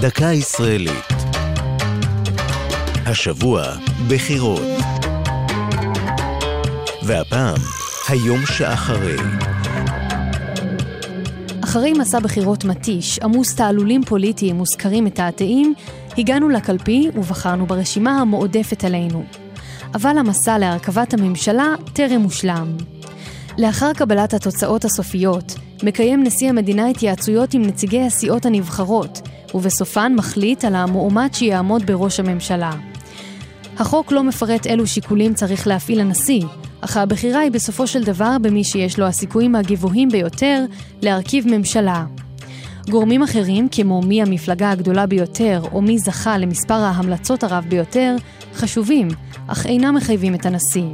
דקה ישראלית. השבוע, בחירות. והפעם, היום שאחרי. אחרי מסע בחירות מתיש, עמוס תעלולים פוליטיים מוזכרים מתעתעים, הגענו לקלפי ובחרנו ברשימה המועדפת עלינו. אבל המסע להרכבת הממשלה טרם הושלם. לאחר קבלת התוצאות הסופיות, מקיים נשיא המדינה התייעצויות עם נציגי הסיעות הנבחרות, ובסופן מחליט על המועמד שיעמוד בראש הממשלה. החוק לא מפרט אילו שיקולים צריך להפעיל הנשיא, אך הבחירה היא בסופו של דבר במי שיש לו הסיכויים הגבוהים ביותר להרכיב ממשלה. גורמים אחרים, כמו מי המפלגה הגדולה ביותר או מי זכה למספר ההמלצות הרב ביותר, חשובים, אך אינם מחייבים את הנשיא.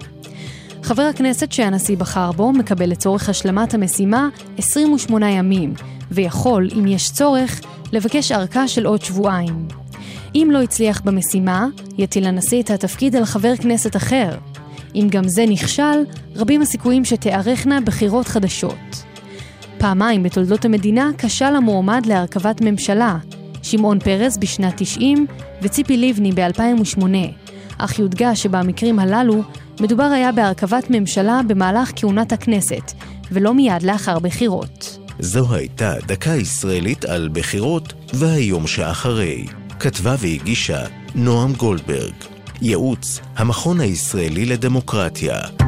חבר הכנסת שהנשיא בחר בו מקבל לצורך השלמת המשימה 28 ימים, ויכול, אם יש צורך, לבקש ארכה של עוד שבועיים. אם לא הצליח במשימה, יטיל הנשיא את התפקיד על חבר כנסת אחר. אם גם זה נכשל, רבים הסיכויים שתיארכנה בחירות חדשות. פעמיים בתולדות המדינה כשל המועמד להרכבת ממשלה, שמעון פרס בשנת 90 וציפי לבני ב-2008, אך יודגש שבמקרים הללו מדובר היה בהרכבת ממשלה במהלך כהונת הכנסת, ולא מיד לאחר בחירות. זו הייתה דקה ישראלית על בחירות והיום שאחרי. כתבה והגישה נועם גולדברג. ייעוץ המכון הישראלי לדמוקרטיה.